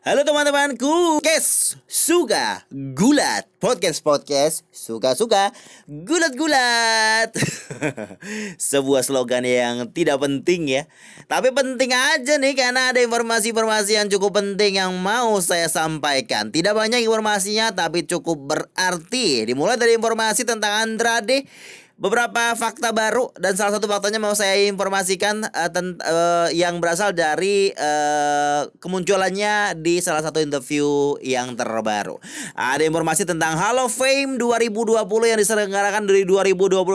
Halo teman-temanku, guys, suka gulat podcast podcast suka suka gulat gulat. Sebuah slogan yang tidak penting ya, tapi penting aja nih karena ada informasi-informasi yang cukup penting yang mau saya sampaikan. Tidak banyak informasinya, tapi cukup berarti. Dimulai dari informasi tentang Andrade beberapa fakta baru dan salah satu faktanya mau saya informasikan uh, tent, uh, yang berasal dari uh, kemunculannya di salah satu interview yang terbaru. Ada informasi tentang Hall of Fame 2020 yang diselenggarakan dari 2021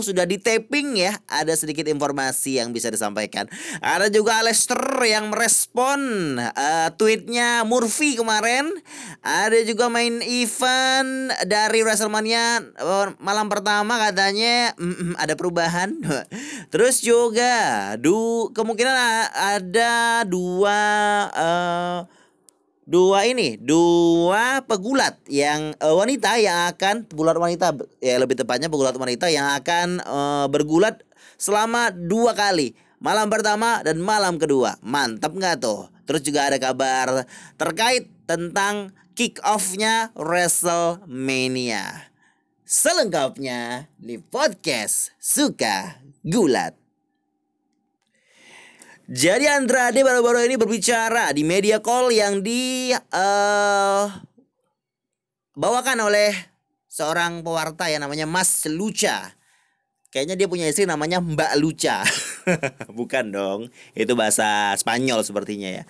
sudah di taping ya. Ada sedikit informasi yang bisa disampaikan. Ada juga Lester yang merespon uh, tweetnya Murphy kemarin. Ada juga main event dari WrestleMania uh, malam pertama katanya katanya mm, ada perubahan. Terus juga du kemungkinan ada dua uh, dua ini. Dua pegulat yang uh, wanita yang akan pegulat wanita ya lebih tepatnya pegulat wanita yang akan uh, bergulat selama dua kali. Malam pertama dan malam kedua. Mantap nggak tuh? Terus juga ada kabar terkait tentang kick offnya WrestleMania Selengkapnya di podcast Suka Gulat. Jadi Andrade baru-baru ini berbicara di media call yang di uh, bawakan oleh seorang pewarta yang namanya Mas Luca. Kayaknya dia punya istri namanya Mbak Luca. Bukan dong, itu bahasa Spanyol sepertinya ya.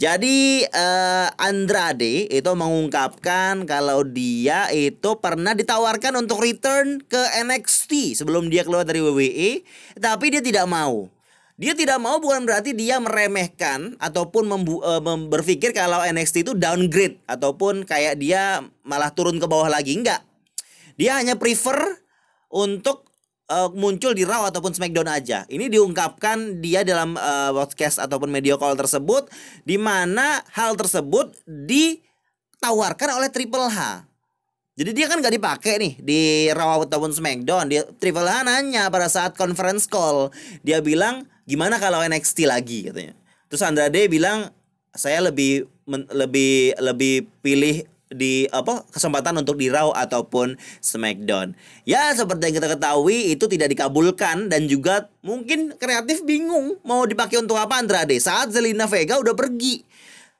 Jadi uh, Andrade itu mengungkapkan kalau dia itu pernah ditawarkan untuk return ke NXT sebelum dia keluar dari WWE, tapi dia tidak mau. Dia tidak mau bukan berarti dia meremehkan ataupun membu uh, berpikir kalau NXT itu downgrade ataupun kayak dia malah turun ke bawah lagi enggak. Dia hanya prefer untuk uh, muncul di Raw ataupun SmackDown aja. Ini diungkapkan dia dalam uh, podcast ataupun media call tersebut di mana hal tersebut ditawarkan oleh Triple H. Jadi dia kan gak dipakai nih di Raw ataupun SmackDown. Dia Triple H nanya pada saat conference call, dia bilang gimana kalau NXT lagi katanya. Terus Andrade bilang saya lebih men, lebih lebih pilih di apa kesempatan untuk di Raw ataupun SmackDown. Ya seperti yang kita ketahui itu tidak dikabulkan dan juga mungkin kreatif bingung mau dipakai untuk apa Andrade saat Zelina Vega udah pergi.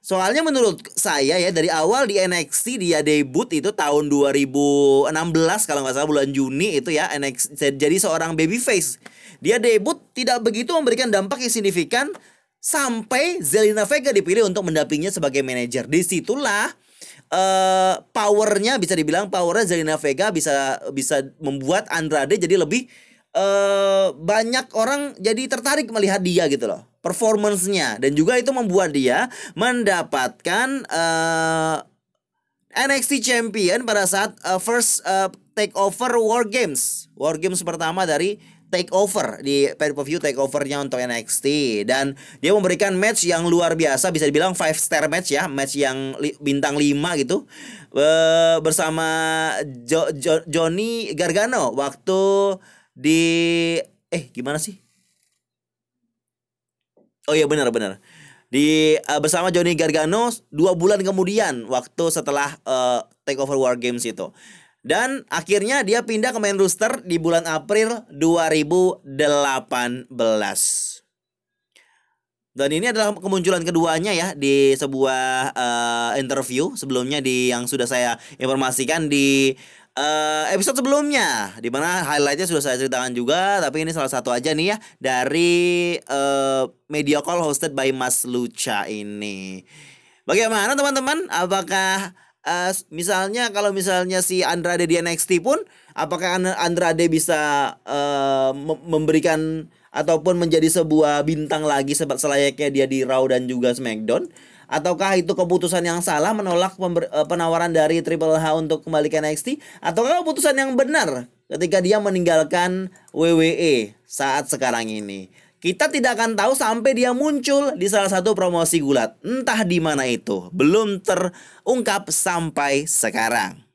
Soalnya menurut saya ya dari awal di NXT dia debut itu tahun 2016 kalau nggak salah bulan Juni itu ya NXT jadi seorang babyface. Dia debut tidak begitu memberikan dampak yang signifikan sampai Zelina Vega dipilih untuk mendampinginya sebagai manajer. Di situlah uh, powernya bisa dibilang powernya Zelina Vega bisa bisa membuat Andrade jadi lebih uh, banyak orang jadi tertarik melihat dia gitu loh performancenya. Dan juga itu membuat dia mendapatkan uh, eh, NXT Champion pada saat uh, first uh, takeover War Games. War Games pertama dari take over di pay per view take overnya untuk NXT dan dia memberikan match yang luar biasa bisa dibilang five star match ya match yang bintang 5 gitu. Uh, bersama jo, jo, Johnny Gargano waktu di eh gimana sih? Oh iya benar benar. Di uh, bersama Johnny Gargano dua bulan kemudian waktu setelah uh, take over War Games itu dan akhirnya dia pindah ke main roster di bulan April 2018. Dan ini adalah kemunculan keduanya ya di sebuah uh, interview sebelumnya di yang sudah saya informasikan di uh, episode sebelumnya di mana highlightnya sudah saya ceritakan juga tapi ini salah satu aja nih ya dari uh, media call hosted by Mas Lucha ini. Bagaimana teman-teman? Apakah uh, misalnya kalau misalnya si Andrade di NXT pun apakah Andrade bisa uh, memberikan ataupun menjadi sebuah bintang lagi selayaknya dia di Raw dan juga SmackDown? Ataukah itu keputusan yang salah menolak uh, penawaran dari Triple H untuk kembali ke NXT ataukah keputusan yang benar ketika dia meninggalkan WWE saat sekarang ini kita tidak akan tahu sampai dia muncul di salah satu promosi gulat. Entah di mana itu, belum terungkap sampai sekarang.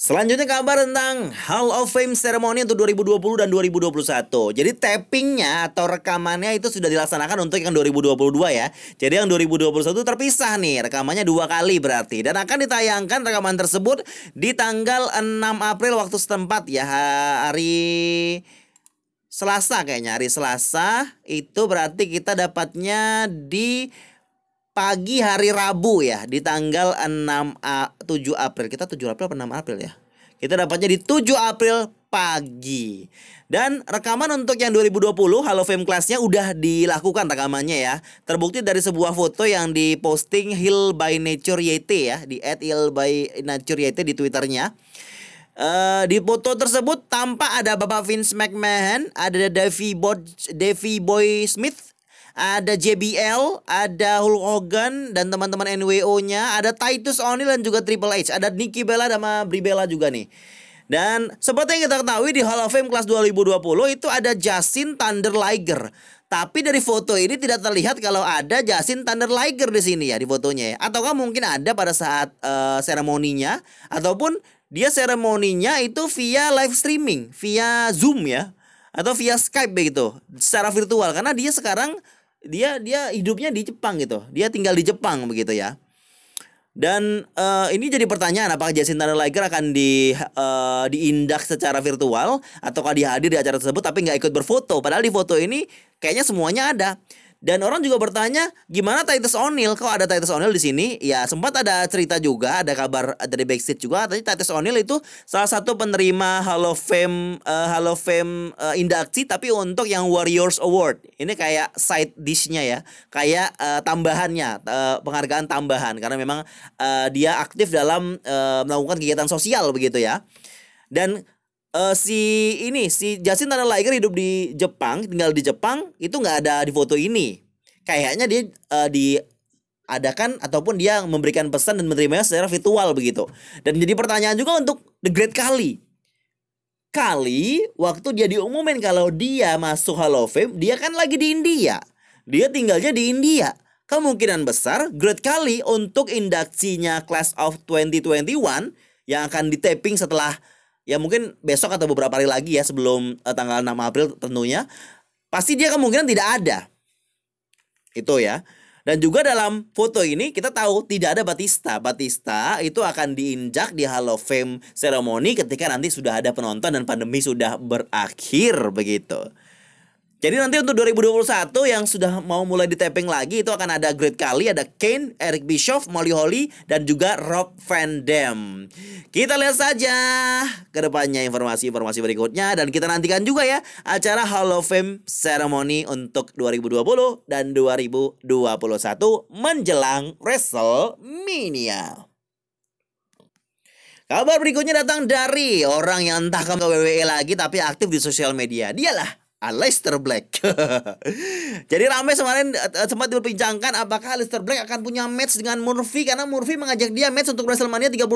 Selanjutnya kabar tentang Hall of Fame Ceremony untuk 2020 dan 2021. Jadi tappingnya atau rekamannya itu sudah dilaksanakan untuk yang 2022 ya. Jadi yang 2021 terpisah nih, rekamannya dua kali berarti. Dan akan ditayangkan rekaman tersebut di tanggal 6 April waktu setempat ya hari Selasa kayaknya hari Selasa itu berarti kita dapatnya di pagi hari Rabu ya di tanggal 6 A, 7 April. Kita 7 April atau 6 April ya? Kita dapatnya di 7 April pagi. Dan rekaman untuk yang 2020 Halo Fame kelasnya udah dilakukan rekamannya ya. Terbukti dari sebuah foto yang diposting Hill by Nature YT ya di @hill by Nature YT di Twitternya. Uh, di foto tersebut tampak ada Bapak Vince McMahon, ada Davy Boy, Davy Boy Smith, ada JBL, ada Hulk Hogan dan teman-teman NWO-nya, ada Titus O'Neil dan juga Triple H, ada Nikki Bella sama Brie Bella juga nih. Dan seperti yang kita ketahui di Hall of Fame kelas 2020 itu ada Justin Thunder Liger. Tapi dari foto ini tidak terlihat kalau ada Justin Thunder Liger di sini ya di fotonya ya. Ataukah mungkin ada pada saat uh, seremoninya ataupun dia seremoninya itu via live streaming, via Zoom ya atau via Skype begitu, secara virtual karena dia sekarang dia dia hidupnya di Jepang gitu. Dia tinggal di Jepang begitu ya. Dan uh, ini jadi pertanyaan apakah Jason Thunder Liger akan di uh, diindak secara virtual ataukah dia hadir di acara tersebut tapi nggak ikut berfoto. Padahal di foto ini kayaknya semuanya ada. Dan orang juga bertanya, gimana Titus O'Neil? Kok ada Titus O'Neil di sini? Ya sempat ada cerita juga, ada kabar dari backstage juga. Tadi Titus O'Neil itu salah satu penerima Hall of Fame, uh, Hall of Fame uh, induksi, tapi untuk yang Warriors Award. Ini kayak side dishnya ya, kayak uh, tambahannya, uh, penghargaan tambahan karena memang uh, dia aktif dalam uh, melakukan kegiatan sosial begitu ya. Dan uh, si ini si Justin Thunder Liger hidup di Jepang, tinggal di Jepang, itu nggak ada di foto ini. Kayaknya dia uh, di adakan ataupun dia memberikan pesan dan menerimanya secara virtual begitu. Dan jadi pertanyaan juga untuk The Great Kali. Kali waktu dia diumumin kalau dia masuk Hall of Fame, dia kan lagi di India. Dia tinggalnya di India. Kemungkinan besar Great Kali untuk induksinya Class of 2021 yang akan di taping setelah ya mungkin besok atau beberapa hari lagi ya sebelum uh, tanggal 6 April tentunya pasti dia kemungkinan tidak ada. Itu ya. Dan juga dalam foto ini kita tahu tidak ada Batista. Batista itu akan diinjak di Hall of Fame ceremony ketika nanti sudah ada penonton dan pandemi sudah berakhir begitu. Jadi nanti untuk 2021 yang sudah mau mulai di tapping lagi itu akan ada Great Kali, ada Kane, Eric Bischoff, Molly Holly dan juga Rob Van Dam. Kita lihat saja ke depannya informasi-informasi berikutnya dan kita nantikan juga ya acara Hall of Fame Ceremony untuk 2020 dan 2021 menjelang WrestleMania. Kabar berikutnya datang dari orang yang entah ke WWE lagi tapi aktif di sosial media. Dialah Aleister Black. Jadi ramai kemarin uh, sempat diperbincangkan apakah Aleister Black akan punya match dengan Murphy karena Murphy mengajak dia match untuk WrestleMania 37.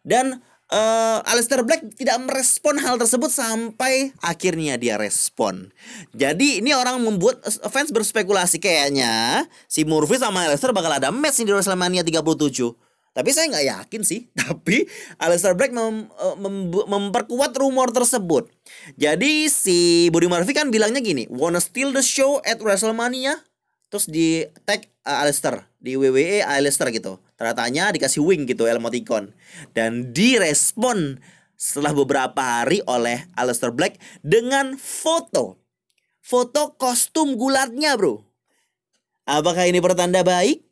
Dan uh, Aleister Black tidak merespon hal tersebut sampai akhirnya dia respon. Jadi ini orang membuat fans berspekulasi kayaknya si Murphy sama Aleister bakal ada match di WrestleMania 37. Tapi saya nggak yakin sih. Tapi Aleister Black mem, eh, mem, memperkuat rumor tersebut. Jadi si Buddy Murphy kan bilangnya gini, wanna steal the show at WrestleMania? Terus di tag uh, Aleister di WWE Aleister gitu. Ternyata dikasih wing gitu emoticon. Dan direspon setelah beberapa hari oleh Aleister Black dengan foto. Foto kostum gulatnya bro. Apakah ini pertanda baik?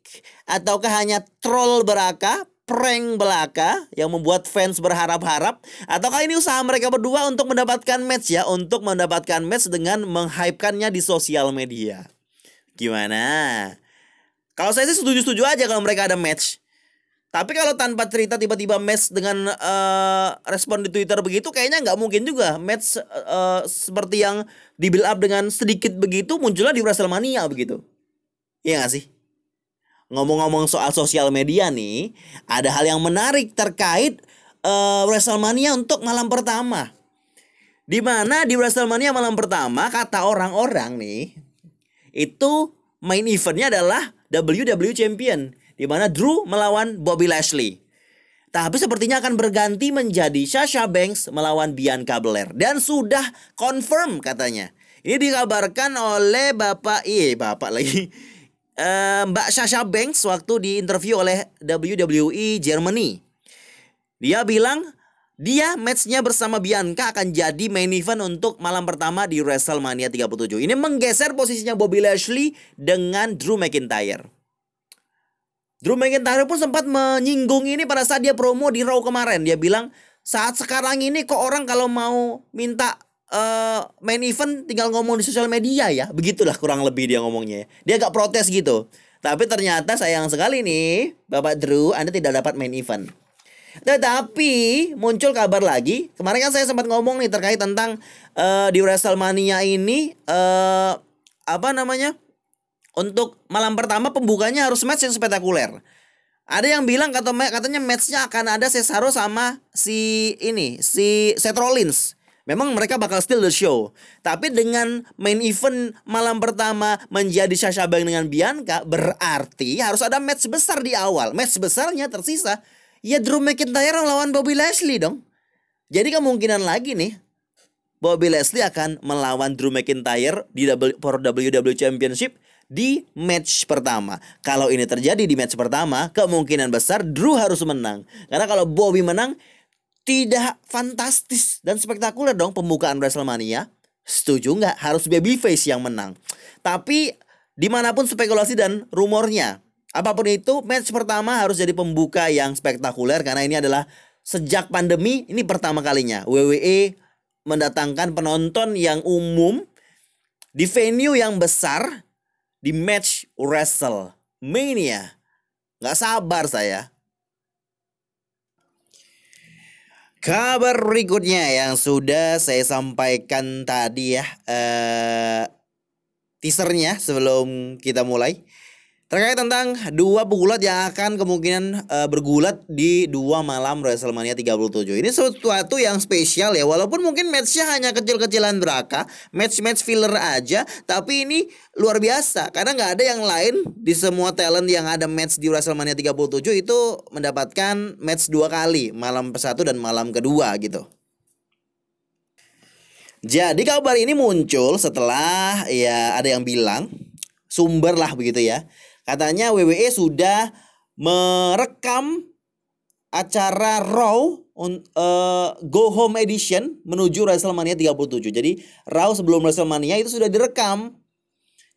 Ataukah hanya troll beraka, prank belaka yang membuat fans berharap-harap? Ataukah ini usaha mereka berdua untuk mendapatkan match ya? Untuk mendapatkan match dengan menghypekannya di sosial media. Gimana? Kalau saya sih setuju-setuju aja kalau mereka ada match. Tapi kalau tanpa cerita tiba-tiba match dengan uh, respon di Twitter begitu kayaknya nggak mungkin juga match uh, seperti yang di build up dengan sedikit begitu munculnya di WrestleMania begitu. Iya gak sih? Ngomong-ngomong soal sosial media nih, ada hal yang menarik terkait uh, WrestleMania untuk malam pertama. Di mana di WrestleMania malam pertama kata orang-orang nih itu main eventnya adalah WWE Champion di mana Drew melawan Bobby Lashley. Tapi sepertinya akan berganti menjadi Sasha Banks melawan Bianca Belair dan sudah confirm katanya. Ini dikabarkan oleh Bapak, iya Bapak lagi. Uh, Mbak Sasha Banks waktu di interview oleh WWE Germany. Dia bilang dia matchnya bersama Bianca akan jadi main event untuk malam pertama di WrestleMania 37. Ini menggeser posisinya Bobby Lashley dengan Drew McIntyre. Drew McIntyre pun sempat menyinggung ini pada saat dia promo di Raw kemarin. Dia bilang saat sekarang ini kok orang kalau mau minta uh, main event tinggal ngomong di sosial media ya. Begitulah kurang lebih dia ngomongnya. Dia agak protes gitu. Tapi ternyata sayang sekali nih Bapak Drew Anda tidak dapat main event. Tetapi muncul kabar lagi. Kemarin kan saya sempat ngomong nih terkait tentang uh, di WrestleMania ini uh, apa namanya? Untuk malam pertama pembukanya harus match yang spektakuler. Ada yang bilang kata katanya matchnya akan ada Cesaro sama si ini si Seth Rollins. Memang mereka bakal still the show. Tapi dengan main event malam pertama menjadi Sasha Banks dengan Bianca berarti harus ada match besar di awal. Match besarnya tersisa ya Drew McIntyre lawan Bobby Lashley dong. Jadi kemungkinan lagi nih Bobby Lashley akan melawan Drew McIntyre di WWE Championship di match pertama. Kalau ini terjadi di match pertama, kemungkinan besar Drew harus menang. Karena kalau Bobby menang, tidak fantastis dan spektakuler dong pembukaan WrestleMania. Setuju nggak? Harus babyface yang menang. Tapi di mana pun spekulasi dan rumornya, apa pun itu, match pertama harus jadi pembuka yang spektakuler karena ini adalah sejak pandemi ini pertama kalinya WWE mendatangkan penonton yang umum di venue yang besar di match WrestleMania. Gak sabar saya. Kabar berikutnya yang sudah saya sampaikan tadi ya uh, teasernya sebelum kita mulai terkait tentang dua pegulat yang akan kemungkinan uh, bergulat di dua malam WrestleMania 37. Ini sesuatu yang spesial ya, walaupun mungkin matchnya hanya kecil-kecilan beraka, match-match filler aja, tapi ini luar biasa karena nggak ada yang lain di semua talent yang ada match di WrestleMania 37 itu mendapatkan match dua kali, malam satu dan malam kedua gitu. Jadi kabar ini muncul setelah ya ada yang bilang sumber lah begitu ya Katanya WWE sudah merekam acara Raw on, uh, Go Home Edition menuju WrestleMania 37. Jadi Raw sebelum WrestleMania itu sudah direkam.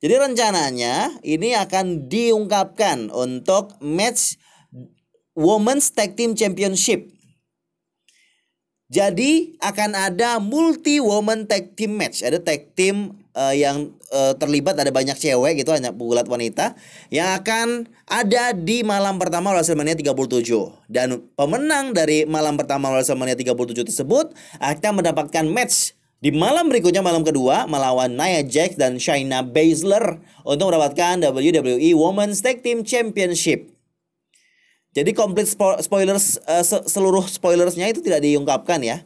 Jadi rencananya ini akan diungkapkan untuk match Women's Tag Team Championship. Jadi akan ada multi woman tag team match. Ada tag team uh, yang uh, terlibat ada banyak cewek gitu hanya pegulat wanita yang akan ada di malam pertama WrestleMania 37 dan pemenang dari malam pertama WrestleMania 37 tersebut akan mendapatkan match di malam berikutnya malam kedua melawan Nia Jax dan Shayna Baszler untuk mendapatkan WWE Women's Tag Team Championship. Jadi komplit spoilers uh, seluruh spoilersnya itu tidak diungkapkan ya.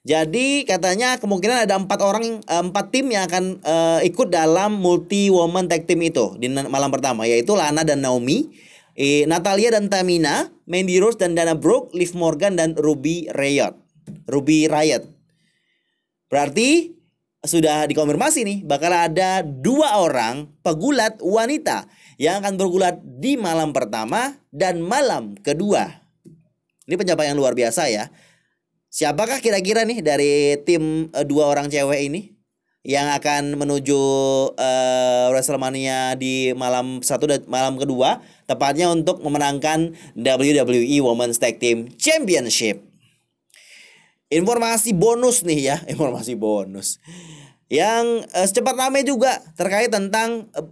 Jadi katanya kemungkinan ada empat orang eh, empat tim yang akan uh, ikut dalam multi woman tag team itu di malam pertama yaitu Lana dan Naomi, eh, Natalia dan Tamina, Mandy Rose dan Dana Brooke, Liv Morgan dan Ruby Riot. Ruby Riot. Berarti sudah dikonfirmasi nih bakal ada dua orang pegulat wanita yang akan bergulat di malam pertama dan malam kedua. Ini pencapaian luar biasa ya. Siapakah kira-kira nih dari tim uh, dua orang cewek ini yang akan menuju uh, WrestleMania di malam satu dan malam kedua, tepatnya untuk memenangkan WWE Women's Tag Team Championship. Informasi bonus nih ya, informasi bonus. Yang uh, secepat ramai juga terkait tentang uh,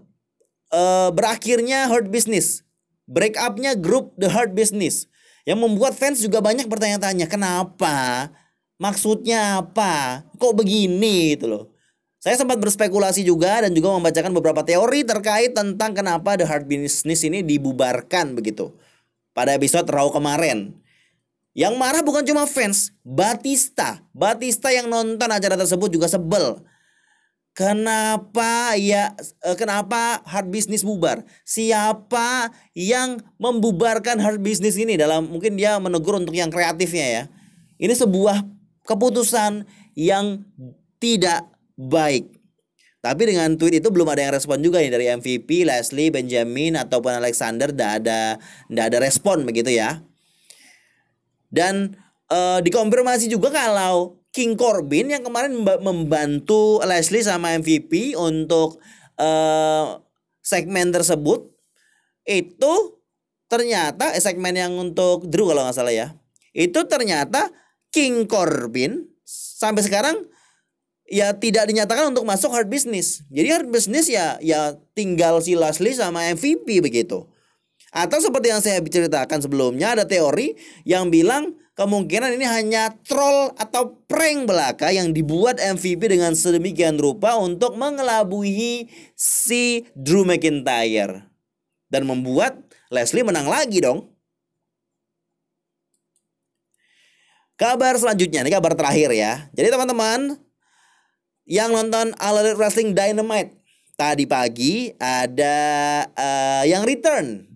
uh, berakhirnya Hurt Business. Break upnya grup The Hurt Business yang membuat fans juga banyak bertanya-tanya, kenapa? Maksudnya apa? Kok begini itu loh. Saya sempat berspekulasi juga dan juga membacakan beberapa teori terkait tentang kenapa The Hard Business ini dibubarkan begitu. Pada episode Raw kemarin. Yang marah bukan cuma fans, Batista. Batista yang nonton acara tersebut juga sebel. Kenapa ya eh, kenapa hard business bubar? Siapa yang membubarkan hard business ini dalam mungkin dia menegur untuk yang kreatifnya ya. Ini sebuah keputusan yang tidak baik. Tapi dengan tweet itu belum ada yang respon juga nih dari MVP, Leslie, Benjamin ataupun Alexander tidak ada tidak ada respon begitu ya. Dan uh, dikonfirmasi juga kalau King Corbin yang kemarin membantu Leslie sama MVP untuk uh, segmen tersebut itu ternyata eh, segmen yang untuk Drew kalau nggak salah ya itu ternyata King Corbin sampai sekarang ya tidak dinyatakan untuk masuk hard business. Jadi hard business ya ya tinggal si Leslie sama MVP begitu. Atau seperti yang saya ceritakan sebelumnya ada teori yang bilang kemungkinan ini hanya troll atau prank belaka yang dibuat MVP dengan sedemikian rupa untuk mengelabui si Drew McIntyre dan membuat Leslie menang lagi dong. Kabar selanjutnya, ini kabar terakhir ya. Jadi teman-teman yang nonton All Elite Wrestling Dynamite tadi pagi ada uh, yang return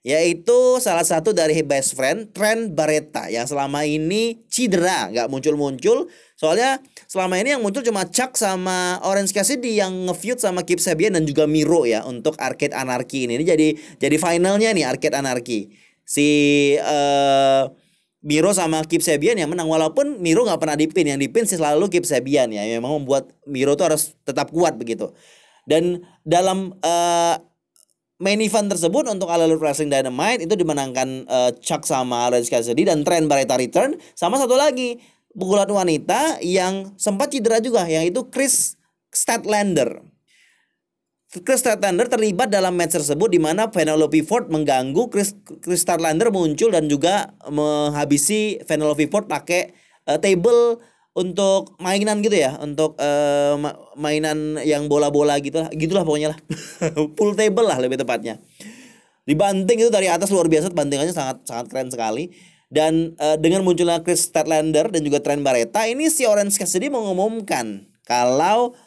yaitu salah satu dari best friend Trent Barreta yang selama ini cedera nggak muncul-muncul. Soalnya selama ini yang muncul cuma Chuck sama Orange Cassidy yang ngefeud sama Kip Sabian dan juga Miro ya untuk Arcade Anarchy ini. Ini jadi jadi finalnya nih Arcade Anarchy. Si uh, Miro sama Kip Sabian yang menang. Walaupun Miro nggak pernah dipin. Yang dipin sih selalu Kip Sabian ya. Memang membuat Miro tuh harus tetap kuat begitu. Dan dalam uh, main event tersebut untuk All Elite Wrestling Dynamite itu dimenangkan uh, Chuck sama Orange Cassidy dan Trent Barreta return sama satu lagi pukulan wanita yang sempat cedera juga yang itu Chris Statlander. Chris Statlander terlibat dalam match tersebut di mana Penelope Ford mengganggu Chris Chris Statlander muncul dan juga menghabisi Penelope Ford pakai uh, table untuk mainan gitu ya untuk uh, mainan yang bola-bola gitu lah gitulah pokoknya lah. Pool table lah lebih tepatnya. Dibanting itu dari atas luar biasa bantingannya sangat sangat keren sekali. Dan uh, dengan munculnya Chris Statlander dan juga Trent Barreta ini si Orange Cassidy mengumumkan kalau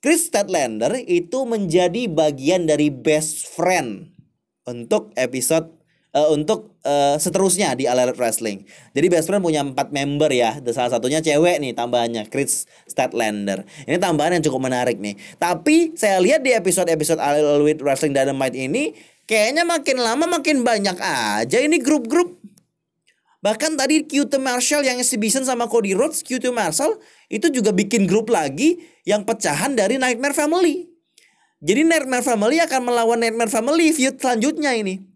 Chris Statlander itu menjadi bagian dari best friend untuk episode uh, untuk uh, seterusnya di All Elite Wrestling. Jadi Best Friend punya empat member ya. Salah satunya cewek nih tambahannya Chris Statlander. Ini tambahan yang cukup menarik nih. Tapi saya lihat di episode-episode All Elite Wrestling Dynamite ini kayaknya makin lama makin banyak aja ini grup-grup. Bahkan tadi QT Marshall yang exhibition sama Cody Rhodes, QT Marshall itu juga bikin grup lagi yang pecahan dari Nightmare Family. Jadi Nightmare Family akan melawan Nightmare Family feud selanjutnya ini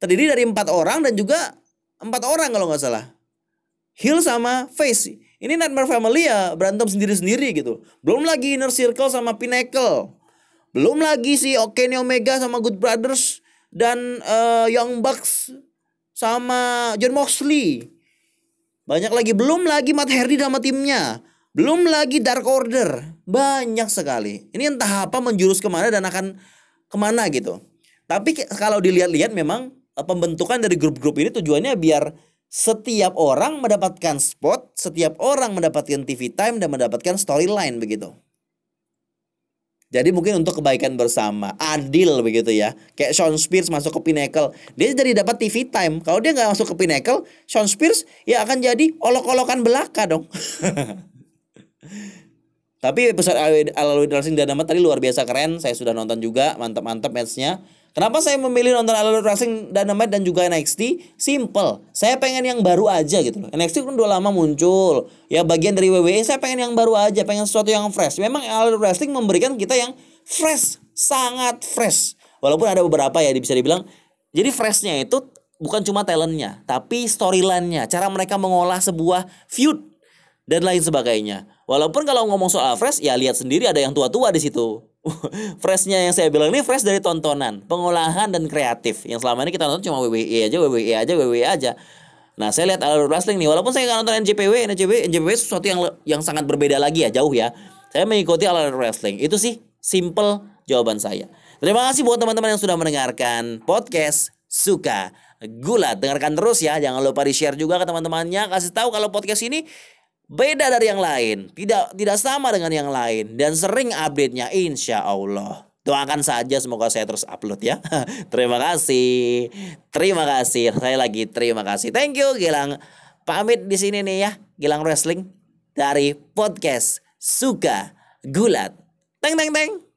terdiri dari empat orang dan juga empat orang kalau nggak salah. Hill sama Face. Ini Nightmare Family ya berantem sendiri-sendiri gitu. Belum lagi Inner Circle sama Pinnacle. Belum lagi si Kenny Omega sama Good Brothers dan uh, Young Bucks sama John Moxley. Banyak lagi belum lagi Matt Hardy sama timnya. Belum lagi Dark Order. Banyak sekali. Ini entah apa menjurus ke mana dan akan ke mana gitu. Tapi kalau dilihat-lihat memang pembentukan dari grup-grup ini tujuannya biar setiap orang mendapatkan spot, setiap orang mendapatkan TV time dan mendapatkan storyline begitu. Jadi mungkin untuk kebaikan bersama, adil begitu ya. Kayak Sean Spears masuk ke Pinnacle, dia jadi dapat TV time. Kalau dia nggak masuk ke Pinnacle, Sean Spears ya akan jadi olok-olokan belaka dong. Tapi episode Alawid Racing Dynamite tadi luar biasa keren. Saya sudah nonton juga, mantap-mantap matchnya. Kenapa saya memilih nonton Elite Wrestling Dynamite dan juga NXT? Simple. Saya pengen yang baru aja gitu loh. NXT kan udah lama muncul. Ya bagian dari WWE saya pengen yang baru aja, pengen sesuatu yang fresh. Memang Elite Wrestling memberikan kita yang fresh, sangat fresh. Walaupun ada beberapa ya bisa dibilang jadi freshnya itu bukan cuma talentnya, tapi storyline-nya, cara mereka mengolah sebuah feud dan lain sebagainya. Walaupun kalau ngomong soal fresh, ya lihat sendiri ada yang tua-tua di situ. freshnya yang saya bilang ini fresh dari tontonan, pengolahan dan kreatif. Yang selama ini kita nonton cuma WWE aja, WWE aja, WWE aja. Nah, saya lihat alur wrestling nih, walaupun saya nggak nonton NJPW, NJPW, NJPW sesuatu yang yang sangat berbeda lagi ya, jauh ya. Saya mengikuti alur wrestling. Itu sih simple jawaban saya. Terima kasih buat teman-teman yang sudah mendengarkan podcast Suka Gula. Dengarkan terus ya, jangan lupa di-share juga ke teman-temannya, kasih tahu kalau podcast ini beda dari yang lain, tidak tidak sama dengan yang lain dan sering update-nya insya Allah. Doakan saja semoga saya terus upload ya. terima kasih. Terima kasih. Saya lagi terima kasih. Thank you Gilang. Pamit di sini nih ya, Gilang Wrestling dari podcast Suka Gulat. Teng teng teng.